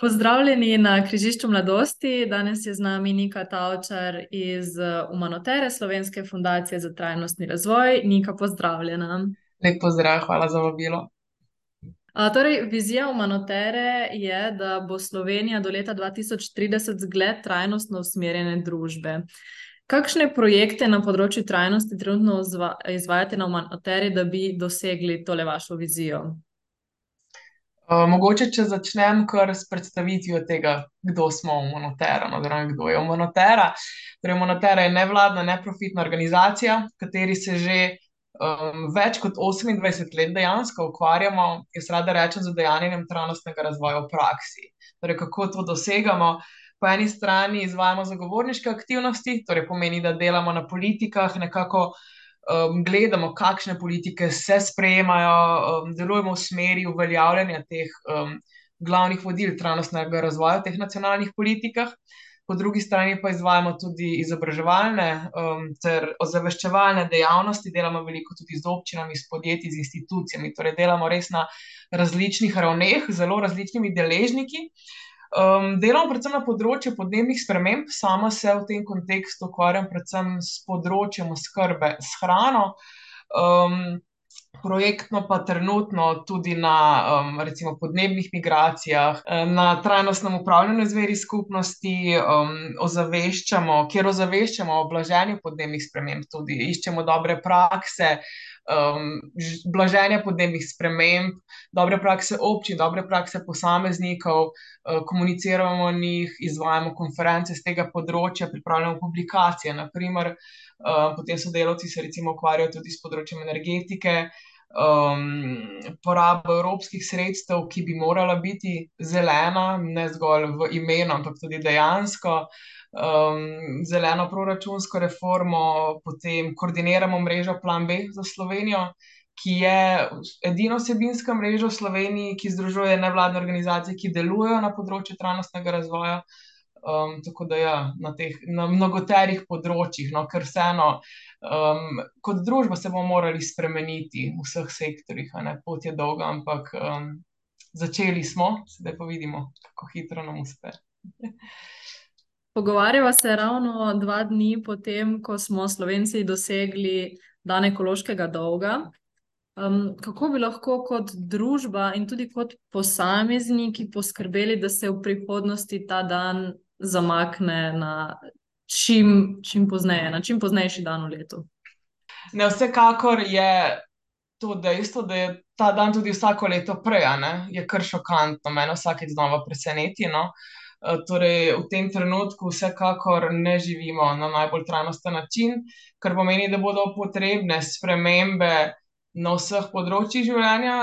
Pozdravljeni na križišču mladosti. Danes je z nami Nika Tavčar iz Umanotere, Slovenske fundacije za trajnostni razvoj. Nika, pozdravljena. Lep pozdrav, hvala za vabilo. A, torej, vizija Umanotere je, da bo Slovenija do leta dva tisoč trideset zgled trajnostno usmerjene družbe. Kakšne projekte na področju trajnosti trenutno izvajate na Umanoteri, da bi dosegli tole vašo vizijo? Mogoče, če začnem kar s predstavitvijo tega, kdo smo Umanotera, no, oziroma kdo je Umanotera. Torej Umanotera je nevladna, neprofitna organizacija, v kateri se že, več kot osemindvajset let dejansko ukvarjamo, jaz rada rečem, z udejanjanjem trajnostnega razvoja v praksi. Torej, kako to dosegamo? Po eni strani izvajamo zagovorniške aktivnosti, torej pomeni, da delamo na politikah, nekako, gledamo, kakšne politike se sprejemajo, delujemo v smeri uveljavljanja teh, glavnih vodil trajnostnega razvoja v teh nacionalnih politikah. Po drugi strani pa izvajamo tudi izobraževalne, ter ozaveščevalne dejavnosti, delamo veliko tudi z občinami, s podjetji, z institucijami, torej delamo res na različnih ravneh, zelo različnimi deležniki. Delamo predvsem na področju podnebnih sprememb, sama se v tem kontekstu ukvarjam predvsem s področjem oskrbe s hrano, projektno pa trenutno tudi na, recimo podnebnih migracijah, na trajnostnem upravljanju z viri skupnosti, ozaveščamo, kjer ozaveščamo o blaženju podnebnih sprememb tudi, iščemo dobre prakse, blaženja podnebnih sprememb, dobre prakse občin, dobre prakse posameznikov, komuniciramo o njih, izvajamo konference s tega področja, pripravljamo publikacije, na primer, potem sodelavci se recimo ukvarjajo tudi s področjem energetike, porabo evropskih sredstev, ki bi morala biti zelena, ne zgolj v imenu, ampak tudi dejansko, zeleno proračunsko reformo, potem koordiniramo mrežo Plan B za Slovenijo, ki je edina vsebinska mreža v Sloveniji, ki združuje nevladne organizacije, ki delujejo na področju trajnostnega razvoja. tako da ja, na teh, na mnogoterih področjih, no, ker vseeno, kot družba se bomo morali spremeniti v vseh sektorjih, pot je dolga, ampak, začeli smo, zdaj pa vidimo, kako hitro nam uspe. Pogovarjava se ravno dva dni po tem, ko smo Slovenci dosegli dan ekološkega dolga. kako bi lahko kot družba in tudi kot posamezniki poskrbeli, da se v prihodnosti ta dan zamakne na čim, čim pozneje, na čim poznejši dan v letu? Ne, vsekakor je to dejstvo, da je ta dan tudi vsako leto prej, je kar šokantno, mene vsakič znova preseneti, no. Torej v tem trenutku vsekakor ne živimo na najbolj trajnosten način, kar pomeni, da bodo potrebne spremembe na vseh področjih življenja,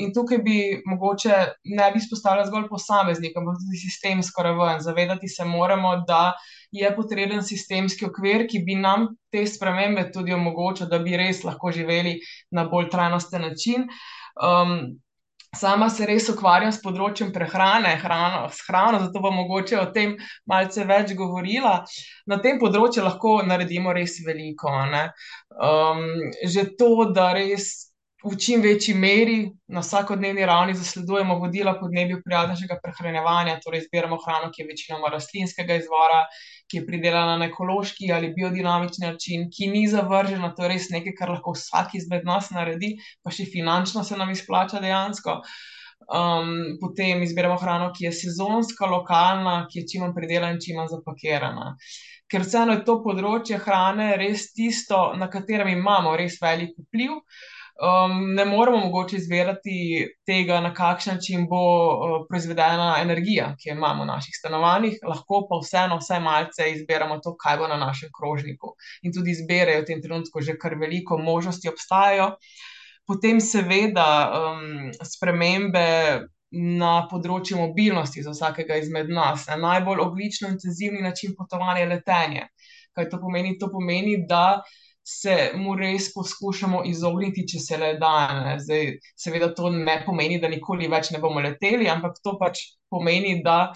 in tukaj bi mogoče, ne bi izpostavila zgolj posameznika, ampak tudi sistemsko raven, zavedati se moramo, da je potreben sistemski okvir, ki bi nam te spremembe tudi omogočal, da bi res lahko živeli na bolj trajnosten način. Sama se res ukvarjam s področjem prehrane, hrano, s hrano, zato bom mogoče o tem malce več govorila. Na tem področju lahko naredimo res veliko, ne. že to, da res v čim večji meri na vsakodnevni ravni zasledujemo vodila podnebju prijaznejšega prehranjevanja, torej izbiramo hrano, ki je večinoma rastlinskega izvora, ki je pridelana na ekološki ali biodinamični način, ki ni zavržena, to je res nekaj, kar lahko vsak izmed nas naredi, pa še finančno se nam izplača dejansko. potem izbiramo hrano, ki je sezonska, lokalna, ki je čim manj pridelana in čim manj zapakirana. Ker vseeno je to področje hrane res tisto, na katerem imamo res velik vpliv, ne moremo mogoče izbirati tega, na kakšen način bo, proizvedena energija, ki jo imamo v naših stanovanjih, lahko pa vseeno vsaj malce izbiramo to, kaj bo na našem krožniku. In tudi izbire je v tem trenutku že kar veliko, možnosti obstajajo. Potem seveda, spremembe na področju mobilnosti za vsakega izmed nas, najbolj ogljično intenzivni način potovanja je letenje. Kaj to pomeni? To pomeni, da se mu res poskušamo izogniti, če se le da, ne, zdaj seveda to ne pomeni, da nikoli več ne bomo leteli, ampak to pač pomeni, da,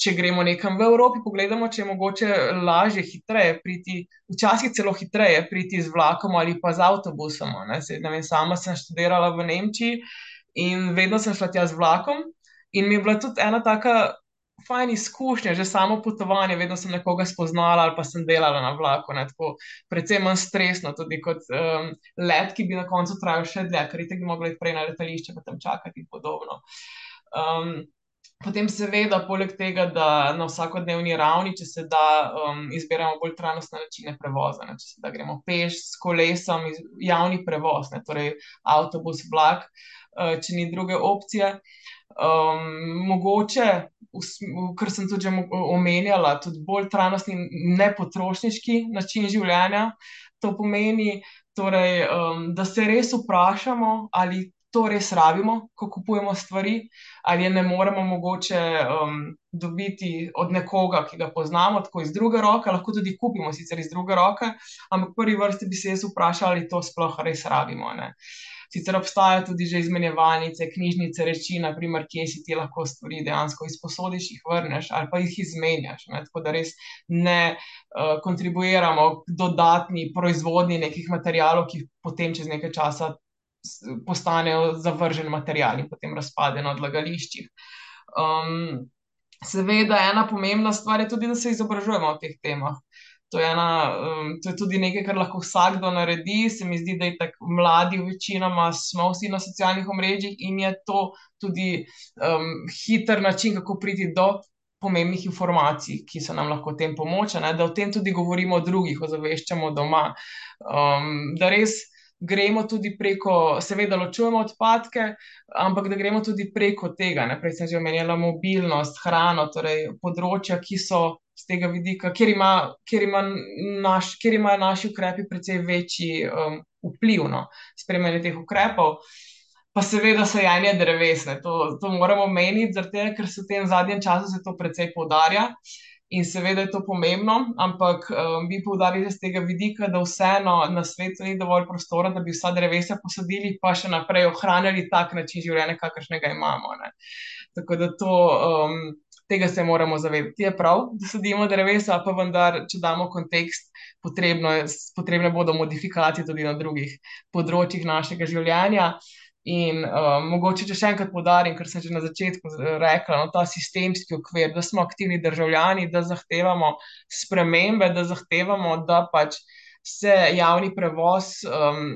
če gremo nekam v Evropi, pogledamo, če je mogoče lažje, hitreje priti, včasih celo hitreje priti z vlakom ali pa z avtobusom, ne, saj ne vem, sama sem študirala v Nemčiji in vedno sem šla tja z vlakom In mi je bila tudi ena taka fajn izkušnja, že samo potovanje, vedno sem nekoga spoznala ali pa sem delala na vlaku, ne, tako predvsem manj stresno, tudi kot um, let, ki bi na koncu trajal še dlje, ker bi mogli iti prej na letališče, pa tam čakati in podobno. Um, Potem, seveda, poleg tega, da na vsakodnevni ravni, če se da, um, izbiramo bolj trajnostne načine prevoza, ne, če se da gremo peš, s kolesom, javni prevoz, ne, torej avtobus, vlak, uh, če ni druge opcije. Um, mogoče, kar sem tudi omenjala, tudi bolj trajnostni, nepotrošniški način življenja. To pomeni, torej, um, da se res vprašamo, ali to res rabimo, ko kupujemo stvari, ali je ne moremo mogoče um, dobiti od nekoga, ki ga poznamo, tako iz druge roke, lahko tudi kupimo sicer iz druge roke, ampak v prvi vrsti bi se jaz vprašala, ali to sploh res rabimo. Ne. Sicer obstajajo tudi že izmenjevalnice, knjižnice, reči, naprimer, kje si ti lahko stvari dejansko izposodiš, jih vrneš ali pa jih izmenjaš. Ne? Tako da res ne uh, kontribuiramo k dodatni proizvodnji nekih materijalov, ki potem čez nekaj časa postanejo zavržen material in potem razpadejo na odlagališčih. Um, seveda, ena pomembna stvar je tudi, da se izobražujemo o teh temah. To je, ena, um, to je tudi nekaj, kar lahko vsakdo naredi. Se mi zdi, da je tako mladi, večinoma smo vsi na socialnih omrežjih in je to tudi um, hiter način, kako priti do pomembnih informacij, ki so nam lahko v tem pomoč, da o tem tudi govorimo o drugih, ozaveščamo doma. Um, da res gremo tudi preko, seveda, ločujemo odpadke, ampak da gremo tudi preko tega. Prej sem že omenjala mobilnost, hrano, torej področja, ki so z tega vidika, kjer, ima, kjer, ima naš, kjer imajo naši ukrepi precej večji um, vpliv na no, spremenje teh ukrepov. Pa seveda sajanje drevesne, to, to moramo meniti, ker se v tem zadnjem času se to precej poudarja. In seveda je to pomembno, ampak um, bi poudarili z tega vidika, da vseeno na svetu ni dovolj prostora, da bi vsa drevesa posadili, pa še naprej ohranjali tak način življenja, kakršnega imamo. Ne. Tako da to, um, tega se moramo zavedati. Je prav, da sadimo drevesa, pa vendar, če damo kontekst, potrebno, potrebne bodo modifikacije tudi na drugih področjih našega življenja. In uh, mogoče, če še enkrat podarim, kar sem že na začetku rekla, no, ta sistemski okvir, da smo aktivni državljani, da zahtevamo spremembe, da zahtevamo, da pač se javni prevoz um,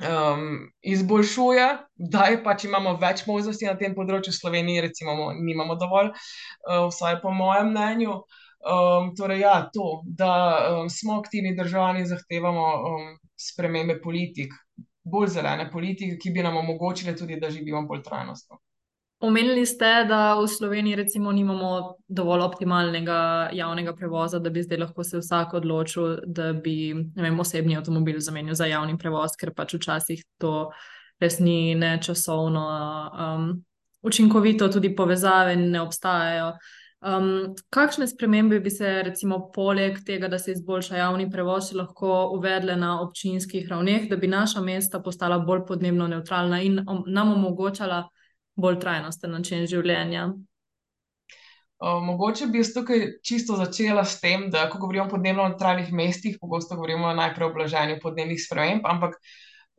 um, izboljšuje, da je pač imamo več možnosti na tem področju, v Sloveniji, recimo, nimamo dovolj, uh, vsaj po mojem mnenju. Um, torej, ja, to, da um, smo aktivni državljani, zahtevamo um, spremembe politik, bolj zelene politike, ki bi nam omogočile tudi, da živimo bolj trajnostno. Omenili ste, da v Sloveniji recimo nimamo dovolj optimalnega javnega prevoza, da bi zdaj lahko se vsak odločil, da bi vem, osebni avtomobil zamenil za javni prevoz, ker pač včasih to res ni ne časovno um, učinkovito, tudi povezave ne obstajajo. Um, kakšne spremembe bi se, recimo, poleg tega, da se izboljša javni prevoz, lahko uvedle na občinskih ravneh, da bi naša mesta postala bolj podnebno neutralna in nam omogočala bolj trajnosten način življenja? Mogoče bi jaz tukaj čisto začela s tem, da ko govorimo o podnebno neutralnih mestih, pogosto govorimo najprej o blaženju podnebnih sprememb, ampak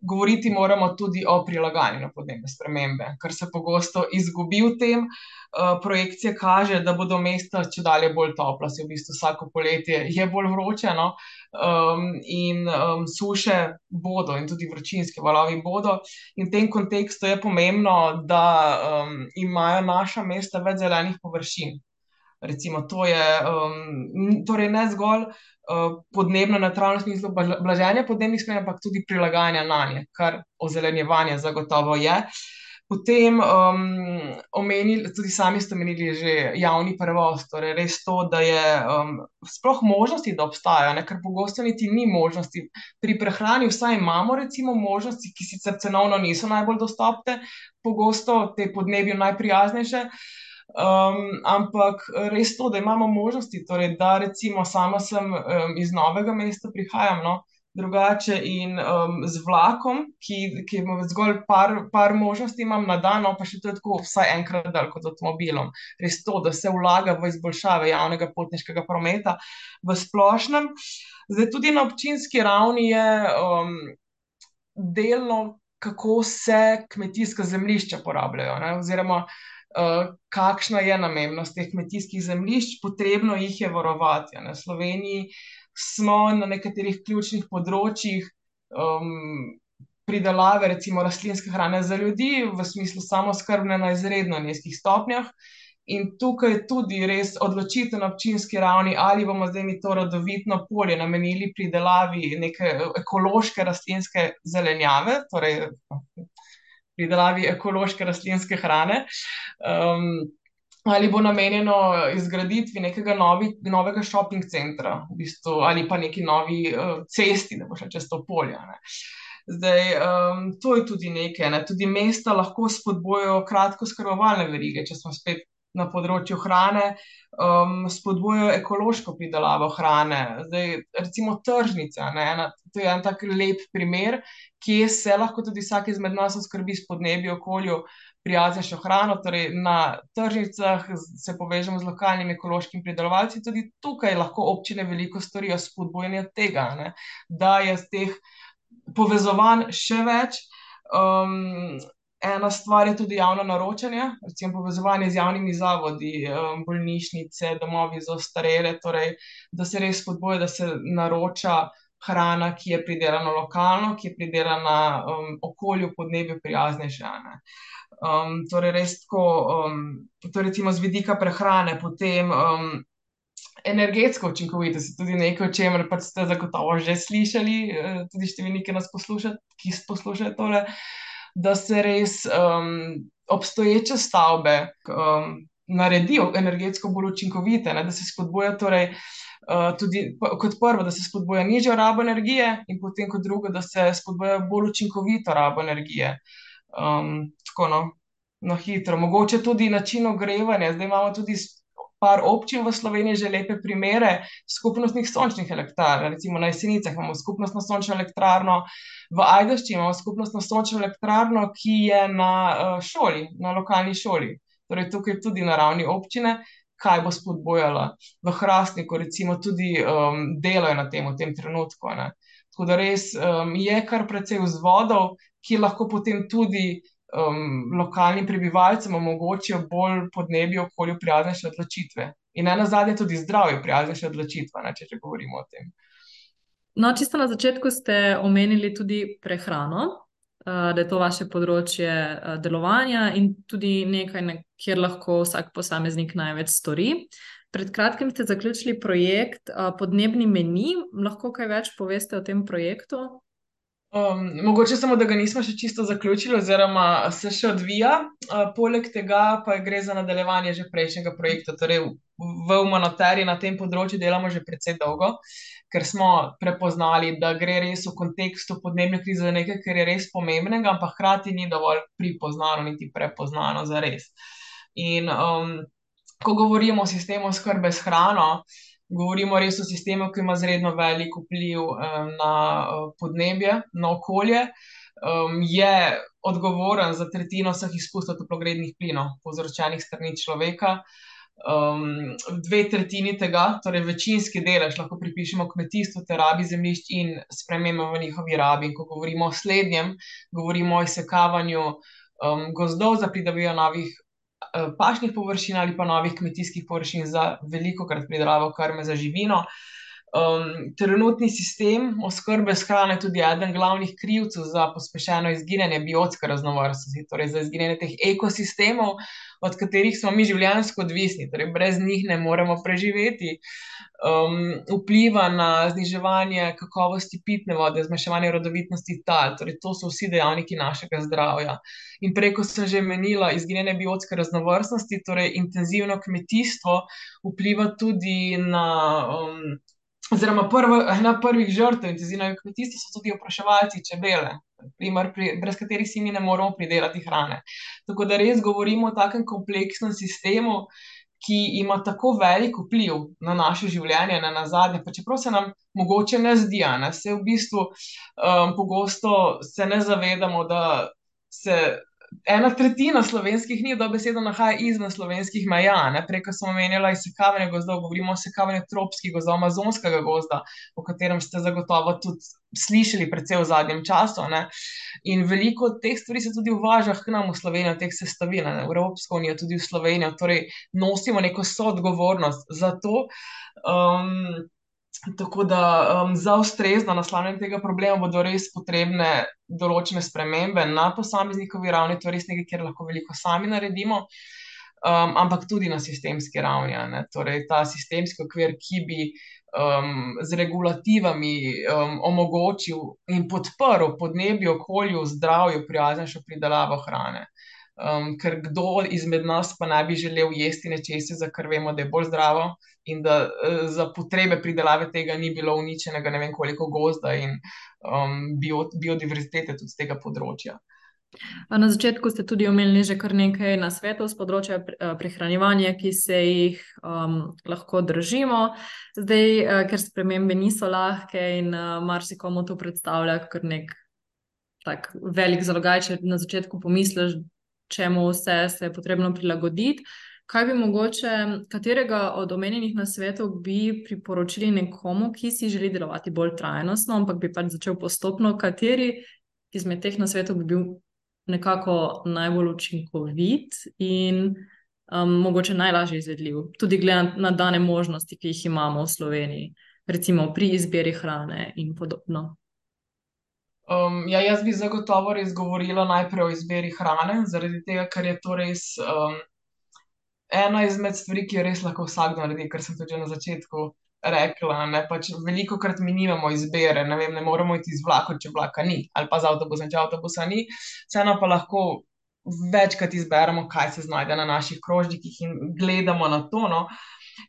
govoriti moramo tudi o prilagajanju na podnebne spremembe, kar se pogosto izgubi v tem. Uh, projekcije kaže, da bodo mesta če dalje bolj topla, se v bistvu vsako poletje je bolj vroče, no? um, in um, suše bodo, in tudi vročinske valovi bodo. In v tem kontekstu je pomembno, da um, imajo naša mesta več zelenih površin. Recimo, to je um, torej ne zgolj Eh, podnebno neutralno smislu blaženja podnebnih sprememb, ampak tudi prilagajanja na nje, kar ozelenjevanje zagotovo je. Potem um, omenili, tudi sami ste omenili že javni prevoz, torej res to, da je um, sploh možnosti, da obstajajo, ker pogosto niti ni možnosti. Pri prehrani vsaj imamo recimo možnosti, ki sicer cenovno niso najbolj dostopne, pogosto te podnebju najprijaznejše. Uh, Um, ampak res to, da imamo možnosti, torej, da recimo sama sem um, iz novega mesta, prihajam no, drugače in um, z vlakom, ki, ki ima zgolj par, par možnosti, imam na dan, no, pa še to je tako vsaj enkrat dalj kot z avtomobilom. Res to, da se vlaga v izboljšave javnega potniškega prometa v splošnem. Zdaj tudi na občinski ravni je um, delno, kako se kmetijska zemljišča porabljajo. Ne, oziroma, kakšna je namembnost teh kmetijskih zemljišč, potrebno jih je varovati. Na Sloveniji smo na nekaterih ključnih področjih um, pridelave, recimo rastlinske hrane za ljudi, v smislu samozkrbne na izredno nizkih stopnjah. In tukaj je tudi res odločitev na občinski ravni, ali bomo zdaj mi to rodovitno polje namenili pridelavi neke ekološke rastlinske zelenjave, torej pridelavi ekološke rastlinske hrane. Um, Ali bo namenjeno izgraditvi nekega novi, novega šoping centra, v bistvu, ali pa neki novi uh, cesti, da bo šlo čez to polje. Ne. Zdaj, um, to je tudi nekaj. Ne. Tudi mesta lahko spodbojajo kratko skrbovalne verige, če smo spet na področju hrane, um, spodbujajo ekološko pridelavo hrane. Zdaj, recimo tržnica, ne, ena, to je en tak lep primer, kje se lahko tudi vsak izmed nas oskrbi s podnebjem, okolju, prijaznejšo hrano. Torej, na tržnicah se povežemo z lokalnimi ekološkimi pridelovalci, tudi tukaj lahko občine veliko storijo spodbujanje tega, ne, da je z teh povezovanj še več. Um, Ena stvar je tudi javno naročanje, recimo povezovanje z javnimi zavodi, bolnišnice, domovi za ostarele, torej, da se res spodboja, da se naroča hrana, ki je pridelana lokalno, ki je pridelana um, okolju, podnebju prijaznejša. Um, torej, res tako, um, to recimo z vidika prehrane, potem um, energetska učinkovitost tudi nekaj, o čemer pa ste zagotovo že slišali, eh, tudi številni, ki nas poslušajo, ki poslušajo tole da se res um, obstoječe stavbe um, naredijo energetsko bolj učinkovite, ne, da se spodbuja torej, uh, tudi kot prvo, da se spodbuja nižjo rabo energije, in potem kot drugo, da se spodbuja bolj učinkovito rabo energije. Um, tako no, na hitro. Mogoče tudi način ogrevanja. Zdaj imamo tudi par občin v Sloveniji že lepe primere skupnostnih sončnih elektrarn. Recimo na Jesenicah imamo skupnostno sončno elektrarno, v Ajdošči imamo skupnostno sončno elektrarno, ki je na uh, šoli, na lokalni šoli. Torej, tukaj tudi na ravni občine, kaj bo spodbojala. V Hrastniku, recimo, tudi um, delajo na tem v tem trenutku. Ne. Tako da res um, je kar precej vzvodov, ki lahko potem tudi um, lokalnim prebivalcem omogočijo bolj podnebje, okolju prijaznejše odločitve. In na zadnje tudi zdravje prijaznejše odločitve, ne, če že govorimo o tem. No, čisto na začetku ste omenili tudi prehrano, uh, da je to vaše področje uh, delovanja in tudi nekaj, kjer lahko vsak posameznik največ stori. Pred kratkim ste zaključili projekt uh, Podnebni meni. Lahko kaj več poveste o tem projektu? Um, mogoče samo, da ga nismo še čisto zaključili, oziroma se še odvija. Uh, poleg tega pa gre za nadaljevanje že prejšnjega projekta. Torej, v Umanoteri na tem področju delamo že precej dolgo, ker smo prepoznali, da gre res v kontekstu podnebne krize za nekaj, kar je res pomembnega, ampak hkrati ni dovolj pripoznano, niti prepoznano za res. In um, ko govorimo o sistemu skrbe s hrano, govorimo res o sistemu, ki ima zelo velik vpliv na uh, podnebje, na okolje, je odgovoren za tretjino vseh izpustov toplogrednih plinov, povzročenih strani človeka. Um, dve tretjini tega, torej večinski delež, lahko pripišemo kmetijstvu, ter rabi zemljišč in spremembam v njihovi rabi. In ko govorimo o slednjem, govorimo o izsekavanju um, gozdov za pridobivanje novih Eh, pašnih površin ali pa novih kmetijskih površin za veliko krat pridelavo krme za živino. Um, trenutni sistem oskrbe s hrano je tudi eden glavnih krivcev za pospešeno izginjanje biotske raznovrstnosti, torej za izginjanje teh ekosistemov, od katerih smo mi življenjsko odvisni, torej brez njih ne moremo preživeti. Um, vpliva na zniževanje kakovosti pitne vode, zmanjševanje rodovitnosti tal, torej to so vsi dejavniki našega zdravja. In preko sem že menila izginjanje biotske raznovrstnosti, torej intenzivno kmetijstvo vpliva tudi na. Um, oziroma prva, ena prvih žrtev intenzivnega kmetijstva so tudi opraševalci čebele, primer, pri, brez katerih si mi ne moremo pridelati hrane. Tako da res govorimo o takem kompleksnem sistemu, ki ima tako velik vpliv na naše življenje, na zadnje, pa čeprav se nam mogoče ne zdi, da se v bistvu um, pogosto se ne zavedamo, da se ena tretjina slovenskih njih dobesedno nahaja izven slovenskih meja. Preko smo omenjali izsekavanje gozdov, govorimo o sekavanju tropskih gozdov, amazonskega gozda, o katerem ste zagotovo tudi slišali predvsej v zadnjem času. Ne? In veliko teh stvari se tudi uvaža k nam v Slovenijo, teh sestavin, v Evropsko unijo, tudi v Slovenijo. Torej, nosimo neko soodgovornost za to. Um, Tako da um, za ustrezno naslavljanje tega problema bodo res potrebne določene spremembe na posameznikovi ravni, to je res nekaj, kjer lahko veliko sami naredimo, um, ampak tudi na sistemski ravni. Torej, ta sistemski okvir, ki bi um, z regulativami um, omogočil in podprl podnebju, okolju, zdravju, prijaznejšo pridelavo hrane. Um, ker kdo izmed nas pa ne bi želel jesti nečesa, za kar vemo, da je bolj zdravo, in da uh, za potrebe pridelave tega ni bilo uničenega, ne vem koliko gozda in um, bio, biodiverzitete tudi z tega področja. Na začetku ste tudi omenili že kar nekaj na svetu z področja prehranjevanja, ki se jih um, lahko držimo. Zdaj, uh, ker spremembe niso lahke in uh, marsikomu to predstavlja kar nek tak velik zalogaj, če na začetku pomisliš, čemu vse se je potrebno prilagoditi. Kaj bi mogoče, katerega od omenjenih na svetu bi priporočili nekomu, ki si želi delovati bolj trajnostno, ampak bi pač začel postopno, kateri izmed teh na svetu bi bil nekako najbolj učinkovit in um, mogoče najlažje izvedljiv, tudi glede na dane možnosti, ki jih imamo v Sloveniji, recimo pri izbiri hrane in podobno. Um, ja, jaz bi zagotovo res govorila najprej o izbiri hrane, zaradi tega, ker je to res um, ena izmed stvari, ki jo res lahko vsakdo naredi, kar sem tudi na začetku rekla. Pač veliko krat mi nimamo izbire, ne, vem, ne moremo iti z vlakom, če vlaka ni, ali pa z avtobusom, če avtobusa ni. Vseeno pa lahko večkrat izberemo, kaj se znajde na naših krožnikih in gledamo na to. No.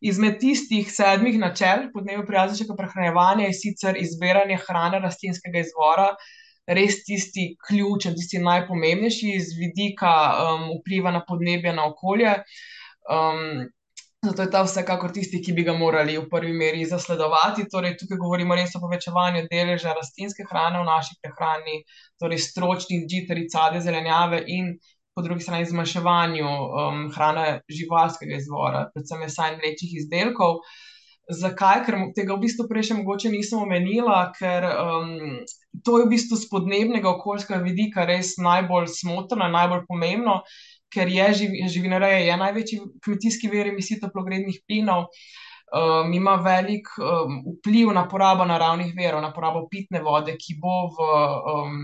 Izmed tistih sedmih načel podnebno prijaznega prehranevanja je sicer izbiranje hrane rastlinskega izvora res tisti ključen, tisti najpomembnejši iz vidika um, vpliva na podnebje, na okolje. Um, zato je ta vsekakor tisti, ki bi ga morali v prvi meri zasledovati. Torej, tukaj govorimo res o povečevanju deleža rastlinske hrane v naši prehrani, torej stročnih žitaric, sade, zelenjave in po drugi strani zmanjševanju um, hrane živalskega izvora, predvsem mesa in mlečnih izdelkov. Zakaj? Ker tega v bistvu prej še mogoče nisem omenila, ker um, to je v bistvu z podnebnega okoljskega vidika res najbolj smotrno, najbolj pomembno, ker je živ, živinoreja je največji kmetijski vir emisij toplogrednih plinov. Um, ima velik um, vpliv na porabo naravnih verov, na porabo pitne vode, ki bo v um,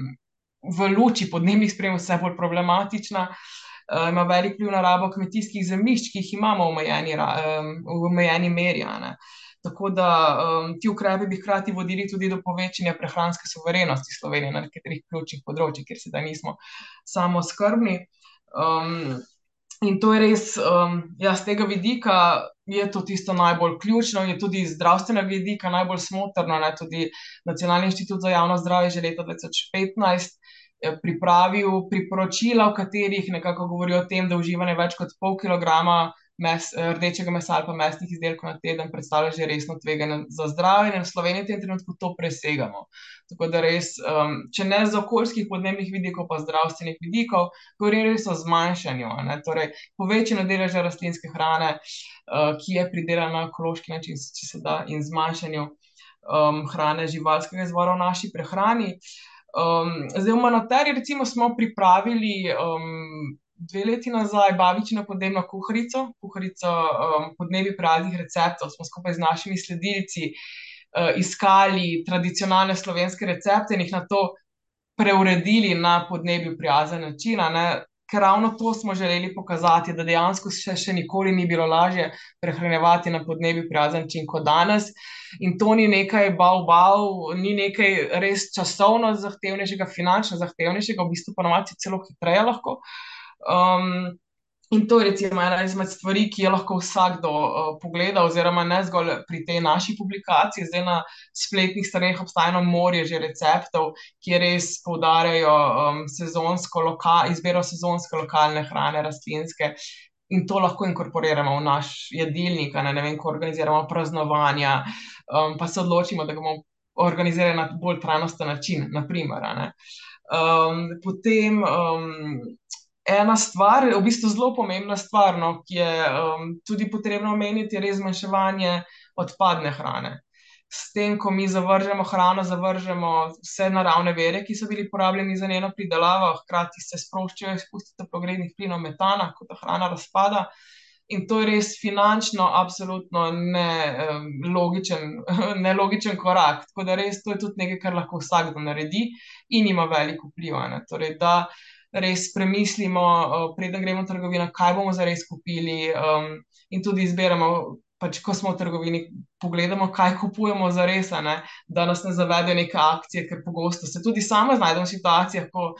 v luči podnebnih sprememb vse bolj problematična. Uh, ima velik vpliv na rabo kmetijskih zemljišč, ki jih imamo v omejeni, um, v omejeni meri. Tako da um, ti ukrepi bi hkrati vodili tudi do povečanja prehranske soverenosti Slovenije na nekaterih ključnih področjih, kjer sedaj nismo samo skrbni. Um, in to je res, um, ja, z tega vidika je to tisto najbolj ključno, je tudi iz zdravstvenega vidika najbolj smotrno. Ne? Tudi Nacionalni inštitut za javno zdravje je že leta 2015 Eh, pripravil priporočila, v katerih nekako govorijo o tem, da uživanje več kot pol kilograma mes, eh, rdečega mesa ali pa mesnih izdelkov na teden predstavlja že resno tveganje za zdravje. In v Sloveniji v tem trenutku to presegamo. Tako da res, um, če ne z okoljskih podnebnih vidikov, pa zdravstvenih vidikov, govorim res o zmanjšanju, ne, torej povečanju deleža rastlinske hrane, uh, ki je pridelana na ekološki način, če se da, in zmanjšanju um, hrane živalskega izvora v naši prehrani. Um, zdaj, v Manateri, recimo, smo pripravili um, dve leti nazaj babično podnebno kuharico, kuharico um, podnebi praznih receptov. Smo skupaj z našimi sledilci uh, iskali tradicionalne slovenske recepte in jih na to preuredili na podnebju prijazen način ker ravno to smo želeli pokazati, da dejansko še, še nikoli ni bilo lažje prehranevati na podnebju prijazen način kot danes. In to ni nekaj bal-bal, ni nekaj res časovno zahtevnejšega, finančno zahtevnejšega, v bistvu pa novaci celo hitreje lahko. Um, In to je recimo ena izmed stvari, ki jo lahko vsakdo uh, pogleda, oziroma ne zgolj pri tej naši publikaciji. Zdaj na spletnih straneh obstaja morje že receptov, ki res poudarjajo um, sezonsko, loka, izbiro sezonske lokalne hrane, rastlinske. In to lahko inkorporiramo v naš jedilnik, ne, ne vem, ko organiziramo praznovanja, um, pa se odločimo, da ga bomo organizirali na bolj trajnosten način. Naprimer, um, potem. Um, ena stvar, v bistvu zelo pomembna stvar, no, ki je um, tudi potrebno omeniti, je res zmanjševanje odpadne hrane. S tem, ko mi zavržemo hrano, zavržemo vse naravne vere, ki so bili porabljeni za njeno pridelavo, hkrati se sproščajo izpusti toplogrednih plinov metana, ko ta hrana razpada. In to je res finančno, nelogičen, ne nelogičen korak. Tako da res to je tudi nekaj, kar lahko vsakdo naredi in ima veliko vpliva. Torej, da res premislimo, preden gremo v trgovino, kaj bomo zares kupili, um, in tudi izberemo pač, ko smo v trgovini, pogledamo, kaj kupujemo za res, da nas ne zavedajo neke akcije, ker pogosto se tudi sama znajdemo v situacijah, ko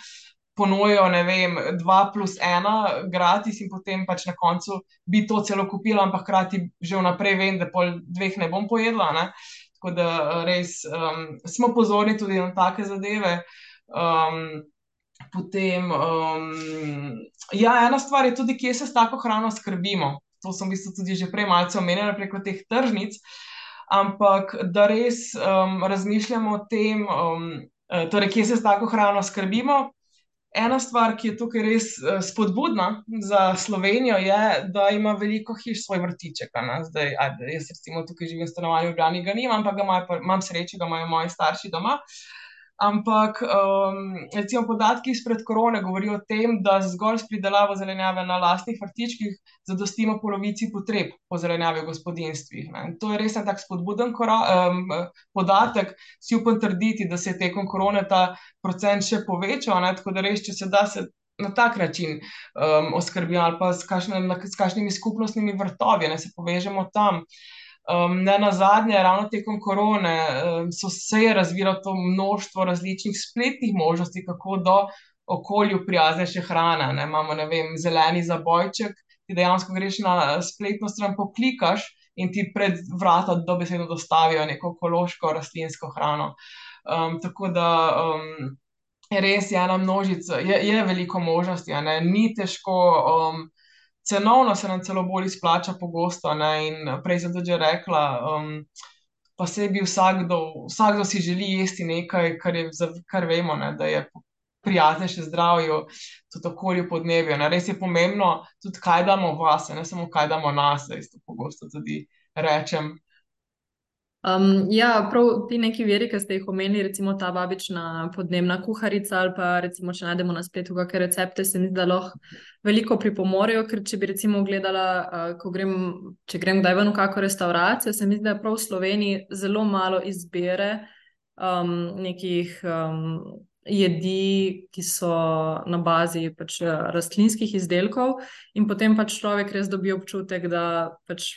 ponujajo, ne vem, dva plus ena, gratis in potem pač na koncu bi to celo kupila, ampak hkrati že vnaprej vem, da pol dveh ne bom pojedla. Ne? Tako da res um, smo pozorni tudi na take zadeve. Um, potem, um, ja, ena stvar je tudi, kje se s tako hrano skrbimo to sem v bistvu tudi že prej malce omenila preko teh tržnic, ampak da res um, razmišljamo o tem, um, eh, torej, kje se s tako hrano skrbimo. Ena stvar, ki je tukaj res uh, spodbudna za Slovenijo, je, da ima veliko hiš svoj vrtiček. Zdaj, ajde, jaz, recimo, tukaj živim v stanovanju, v Ljubljani ga nimam, ampak ga imam, imam srečo, da imajo moji starši doma. Uh, Ampak, um, recimo, podatki izpred korone govorijo o tem, da zgolj s pridelavo zelenjave na lastnih vrtičkih zadostimo polovici potreb po zelenjavi v gospodinstvih. Ne. To je res en tak spodbuden um, podatek. Si upam trditi, da se je tekom korone ta procent še povečal. Ne. Tako da res, če se da se na tak način um, oskrbijo ali pa s, kašne, s kakšnimi skupnostnimi vrtovi, da se povežemo tam. Um, ne na zadnje, ravno tekom korone um, so se razvilo to množstvo različnih spletnih možnosti, kako do okolju prijaznejše hrane. Ne? Imamo, ne vem, zeleni zabojček, ti dejansko greš na spletno stran, poklikaš in ti pred vrata dobesedno dostavijo neko ekološko rastlinsko hrano. Um, tako da um, res je ena množica, je, je veliko možnosti, ni težko. Um, cenovno se nam celo bolj izplača pogosto. Ne? In prej sem tudi rekla, um, pa se bi vsakdo, vsakdo si želi jesti nekaj, kar, je, kar vemo, ne? da je prijaznejše zdravju, tudi okolju podnebju. Ne? Res je pomembno tudi, kaj damo vase, ne samo kaj damo nas, da isto pogosto tudi rečem. Um, ja, prav ti neki veri, ki ste jih omenili, recimo ta babična podnebna kuharica ali pa recimo, če najdemo na spletu kakšne recepte, se mi zdi, da lahko veliko pripomorejo, ker če bi recimo gledala, uh, ko grem, če grem kdaj ven v kakšno restauracijo, se mi zdi, da prav v Sloveniji zelo malo izbere um, nekih um, jedi, ki so na bazi pač rastlinskih izdelkov in potem pač človek res dobi občutek, da pač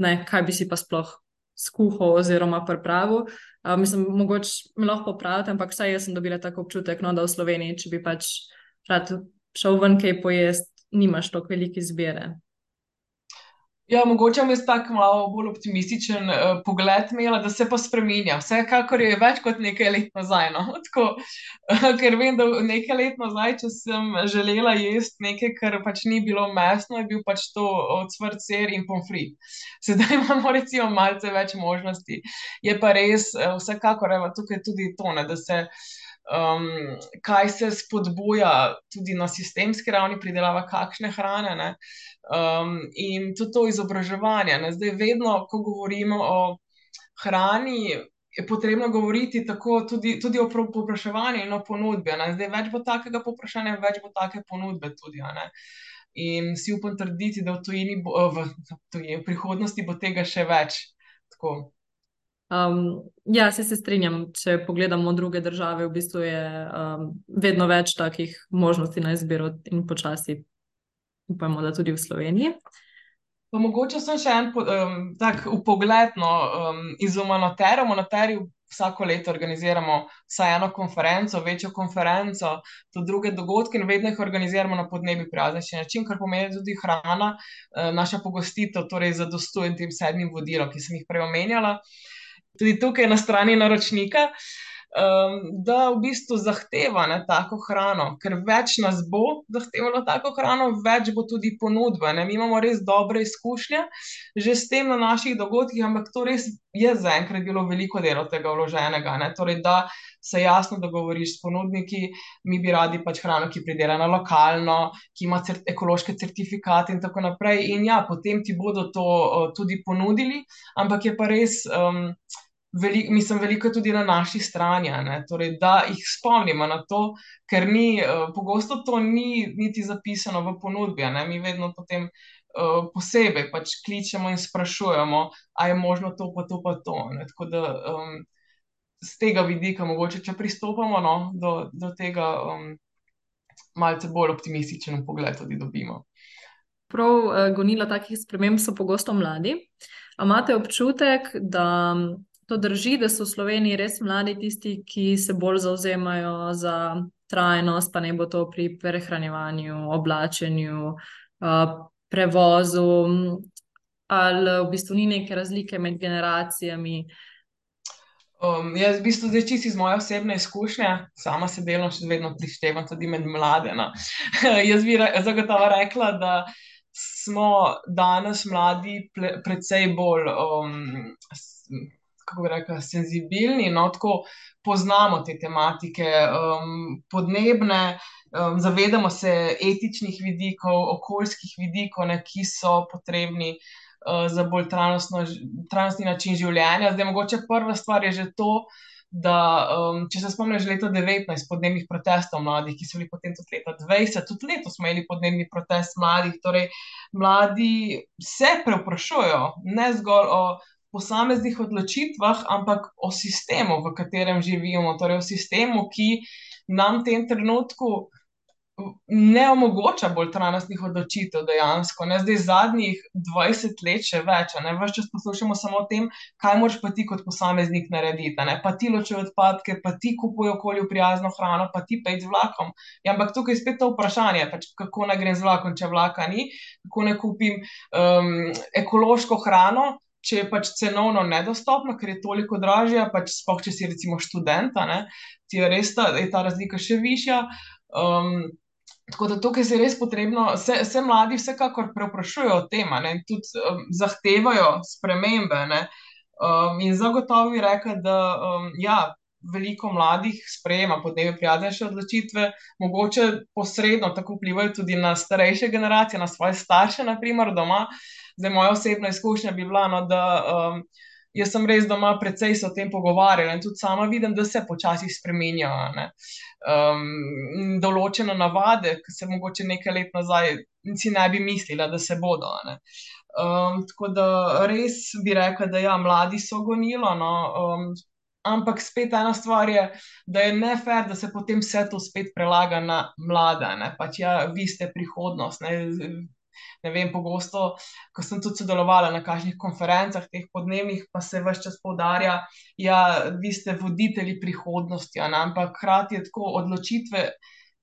ne, kaj bi si pa sploh skuhal oziroma pripravil. Uh, mislim, mogoče me lahko popravite, ampak vsaj jaz sem dobila tako občutek, no, da v Sloveniji, če bi pač rad šel ven kaj pojesti, nimaš toliko velike izbire. Ja, mogoče mi je tako malo bolj optimističen uh, pogled imela, da se pa spremenja. Vsekakor je več kot nekaj let nazaj. No? Tako, uh, ker vem, da nekaj let nazaj, če sem želela jesti nekaj, kar pač ni bilo mesno, je bil pač to odsvrt ser in pomfrit. Sedaj imamo recimo malce več možnosti. Je pa res, uh, vsekakor, evo, tukaj tudi to, ne, da se. Um, kaj se spodbuja tudi na sistemski ravni, pridelava kakšne hrane. Uh, Um, in tudi to izobraževanje. Ne? Zdaj, vedno, ko govorimo o hrani, je potrebno govoriti tako tudi, tudi o povpraševanju in o ponudbi. Ne? Zdaj, več bo takega povprašanja, več bo take ponudbe tudi. In si upam trditi, da v, tujini, v, v, tujini, v prihodnosti bo tega še več. Um, ja, se, se strinjam. Če pogledamo druge države, v bistvu je um, vedno več takih možnosti na izbiro in počasi upamo, da tudi v Sloveniji. Pa mogoče sem še en um, tak upogled no, um, iz Umanotera. V Umanoteri vsako leto organiziramo vsaj eno konferenco, večjo konferenco, tudi druge dogodke in vedno jih organiziramo na podnebi prijaznejši način, kar pomeni tudi hrana, uh, naša pogostitev, torej zadostuje tem sedmim vodilom, ki sem jih prej omenjala. Tudi tukaj na strani naročnika. um, da v bistvu zahteva ne, tako hrano, ker več nas bo zahtevalo tako hrano, več bo tudi ponudba. Ne. Mi imamo res dobre izkušnje že s tem na naših dogodkih, ampak to res je zaenkrat bilo veliko dela tega vloženega. Torej, da se jasno dogovoriš s ponudniki, mi bi radi pač hrano, ki je pridelana lokalno, ki ima cert ekološke certifikate in tako naprej. In ja, potem ti bodo to uh, tudi ponudili, ampak je pa res. Um, Velik, mislim, veliko je tudi na naši strani, torej, da jih spomnimo na to, ker ni, uh, pogosto to ni niti zapisano v ponudbi. Mi vedno potem uh, posebej pač kličemo in sprašujemo, ali je možno to, pa to, pa to. Tako da um, z tega vidika, mogoče, če pristopamo no, do, do tega, um, malce bolj optimističen pogled tudi dobimo. Prav uh, gonila takih sprememb so pogosto mladi. A imate občutek, da to drži, da so v Sloveniji res mladi tisti, ki se bolj zauzemajo za trajnost, pa ne bo to pri prehranjevanju, oblačenju, uh, prevozu, ali v bistvu ni neke razlike med generacijami. Um, jaz, v bistvu, zdaj čisto iz moje osebne izkušnje, sama se delno še vedno prištevam tudi med mlade. No. jaz bi re, zagotovo rekla, da smo danes mladi ple, predvsej bolj, um, kako bi rekla, senzibilni, no, tako poznamo te tematike, um, podnebne, um, zavedamo se etičnih vidikov, okoljskih vidikov, ne, ki so potrebni. Eh, za bolj trajnostni način življenja. Zdaj, mogoče prva stvar je že to, da um, če se spomniš leta 19 podnebnih protestov mladih, ki so bili potem tudi leta 20, tudi letos smo imeli podnebni protest mladih. Torej, mladi se preoprašujejo ne zgolj o posameznih odločitvah, ampak o sistemu, v katerem živimo, torej o sistemu, ki nam v tem trenutku ne omogoča bolj trajnostnih odločitev dejansko. Ne? Zdaj, zadnjih 20 let, še več, ne več čas poslušamo samo o tem, kaj moraš pa ti kot posameznik narediti. Ne? Pa ti ločuje odpadke, pa ti kupuje okolju prijazno hrano, pa ti pej z vlakom. Ja, ampak tukaj je spet to vprašanje, pač, kako naj grem z vlakom, če vlaka ni, kako ne kupim um, ekološko hrano. Če je pač cenovno nedostopno, ker je toliko dražje, pač spoh, če si recimo študent, ti je res ta, je ta razlika še višja. Um, Tako da tukaj je res potrebno, se, se mladi vsekakor preoprašujejo o tem in tudi um, zahtevajo spremembe. Um, in zagotovo bi rekel, da um, ja, veliko mladih sprejema podnebne prijaznejše odločitve, mogoče posredno tako vplivajo tudi na starejše generacije, na svoje starše, naprimer doma. Zdaj, moja osebna izkušnja bi bila, no, da. Um, jaz sem res doma precej se o tem pogovarjala in tudi sama vidim, da se počasi spremenjajo. Um, določene navade, ki se mogoče nekaj let nazaj si ne bi mislila, da se bodo. Um, tako da res bi rekla, da ja, mladi so gonilo. No, um, ampak spet ena stvar je, da je nefer, da se potem vse to spet prelaga na mlade. Pač ja, vi ste prihodnost. Ne? Vem, pogosto, ko sem tudi sodelovala na kakšnih konferencah, teh podnebnih, pa se vse čas poudarja, da ja, vi ste voditelji prihodnosti, ampak hkrati je tako odločitve.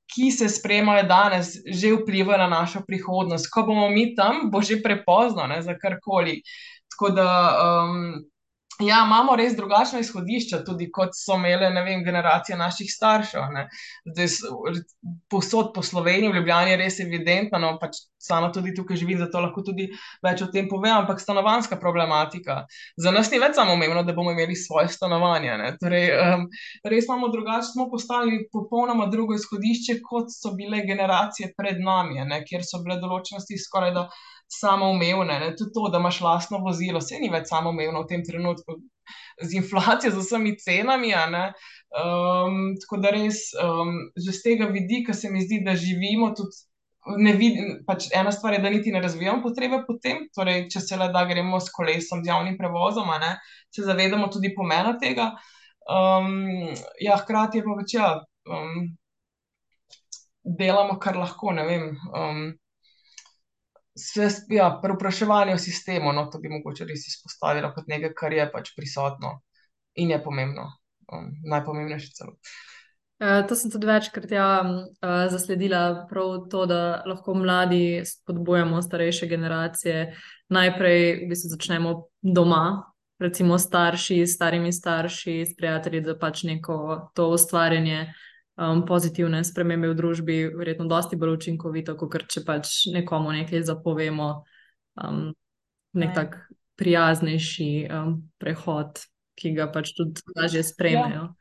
Ki se sprejemajo danes, že vplivajo na našo prihodnost. Ko bomo mi tam, bo že prepozno ne, za karkoli. Tako da um, Ja, imamo res drugačna izhodišča, tudi kot so imele vem, generacije naših staršev. Zdaj, posod po Sloveniji, v Ljubljani je res evidentno, no, pač sama tudi tukaj živim, zato lahko tudi več o tem povem, ampak stanovanska problematika. Za nas ni več samo umevno, da bomo imeli svoje stanovanje. Torej, um, res imamo drugače, smo postavili popolnoma drugo izhodišče, kot so bile generacije pred nami, ne, kjer so bile določenosti skoraj da samoumevne. Tudi to, da imaš lastno vozilo, se ni več samoumevno v tem trenutku, z inflacijo, z vsemi cenami. Um, tako da res, um, že z tega vidika se mi zdi, da živimo tudi. Vidim, pač ena stvar je, da niti ne razvijamo potrebe po tem, torej, če se le da gremo s kolesom, z javnim prevozom, ne, se zavedamo tudi pomena tega. Um, ja, hkrati je pa več, ja, um, delamo kar lahko, ne vem. Um, ja, Preupraševanje o sistemu, no, to bi mogoče res izpostavila kot nekaj, kar je pač prisotno in je pomembno, um, najpomembnejše celo. Uh, to sem tudi večkrat ja, uh, zasledila, prav to, da lahko mladi spodbujamo starejše generacije. Najprej v bistvu začnemo doma, recimo starši, starimi starši, s prijatelji, da pač neko to ustvarjanje um, pozitivne spremembe v družbi, verjetno, dosti bolj učinkovito, kot če pač nekomu nekaj zapovemo, um, nek tak prijaznejši um, prehod, ki ga pač tudi lažje sprejmejo. Ja.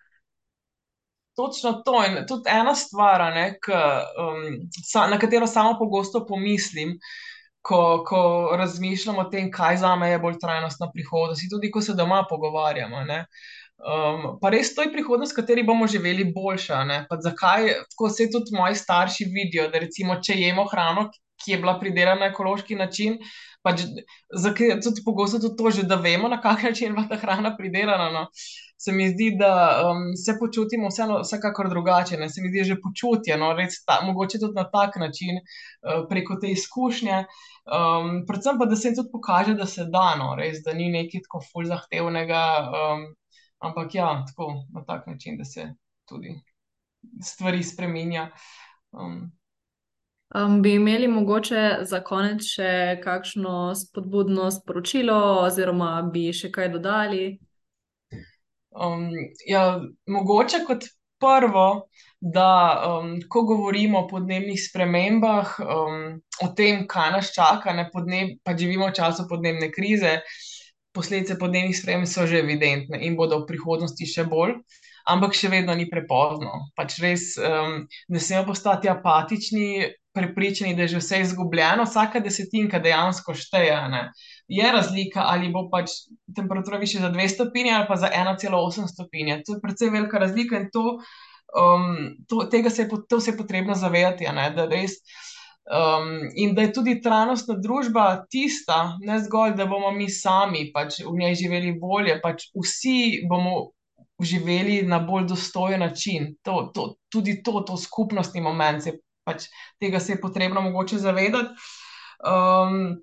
Točno to. In tudi ena stvar, ne, k, um, sa, na katero samo pogosto pomislim, ko, ko razmišljamo o tem, kaj za me je bolj trajnostna prihodnost, in tudi ko se doma pogovarjamo. Ne, um, pa res to je prihodnost, v kateri bomo živeli boljša. Zakaj tako se tudi moji starši vidijo, da recimo, če jemo hrano, ki je bila pridelana na ekološki način. Pač, tudi pogosto tudi to, že, da vemo, na kakšen način je bila ta hrana pridelana. No. Se mi zdi, da um, se počutimo vseeno, vsekakor drugače. Ne. Se mi zdi, že počutje, no, ta, mogoče tudi na tak način, uh, preko te izkušnje. Um, predvsem pa, da se jim tudi pokaže, da se da, no, res, da ni nekaj tako fulj zahtevnega. Um, ampak ja, tako na tak način, da se tudi stvari spremenja. Um, Um, bi imeli mogoče za konec še kakšno spodbudno sporočilo, oziroma bi še kaj dodali? Um, ja, mogoče kot prvo, da um, ko govorimo o podnebnih spremembah, um, o tem, kaj nas čaka, ne podneb, pa živimo v času podnebne krize, posledice podnebnih sprememb so že evidentne in bodo v prihodnosti še bolj. Ampak še vedno ni prepozno. Pač res um, ne smemo postati apatični, prepričani, da je že vse izgubljeno, vsaka desetinka dejansko šteje. Ne? Je razlika, ali bo pač temperatura više za 2 stopinje ali pa za 1,8 stopinje. To je precej velika razlika in to, um, to, se, je, to se je potrebno zavedati. Da res, um, in da je tudi trajnostna družba tista, ne zgolj, da bomo mi sami pač v njej živeli bolje, pač vsi bomo. Živeli na bolj dostojen način, to, to, tudi to, to skupnostni moment se pač tega se je potrebno mogoče zavedati. Um,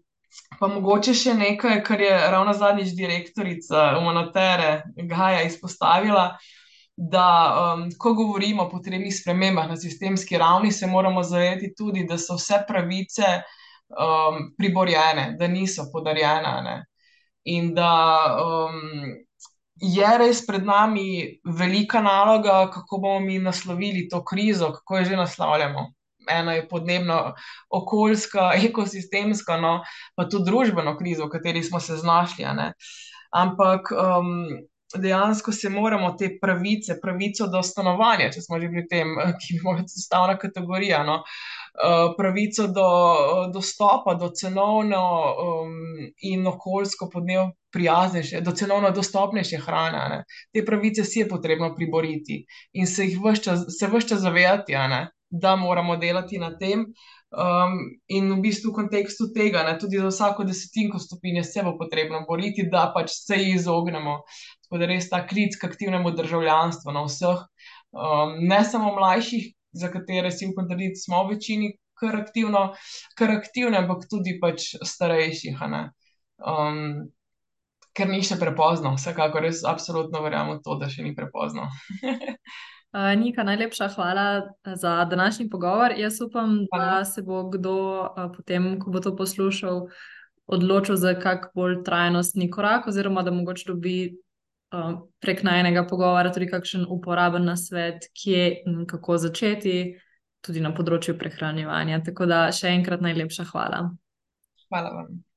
pa mogoče še nekaj, kar je ravno zadnjič direktorica Umonatere Gaja izpostavila. Da, um, ko govorimo o potrebnih spremembah na sistemski ravni, se moramo zavedati tudi, da so vse pravice um, priborjene, da niso podarjene. Ne? In da um, je res pred nami velika naloga, kako bomo mi naslovili to krizo, kako jo že naslavljamo ena je podnebna, okoljska, ekosistemska, no, pa tudi družbeno krizo, v kateri smo se znašli. Ampak um, dejansko se moramo te pravice, pravico do stanovanja, če smo že pri tem, ki bi morala biti stavna kategorija. No, uh, Pravico do dostopa do cenovno um, in okoljsko podnebno prijaznejše, do cenovno dostopnejše hrane. Ne. Te pravice si je potrebno priboriti in se jih vse čas zavedati da moramo delati na tem. Um, in v bistvu v kontekstu tega, ne, tudi za vsako desetinko stopinje se bo potrebno boriti, da pač se jih izognemo. Tako da res ta klic k aktivnemu državljanstvu na vseh, um, ne samo mlajših, za katere si v kontradikciji smo v večini kar, aktivno, kar aktivne, ampak tudi pač starejših. Um, ker ni še prepozno, vsekakor res absolutno verjamem v to, da še ni prepozno. Uh, Nika, najlepša hvala eh, za današnji pogovor. Jaz upam, hvala. da se bo kdo uh, potem, ko bo to poslušal, odločil za kak bolj trajnostni korak, oziroma da mogoče dobi uh, prek najnega pogovora tudi kakšen uporaben nasvet, kje in kako začeti, tudi na področju prehranjevanja. Tako da še enkrat najlepša hvala. Hvala vam.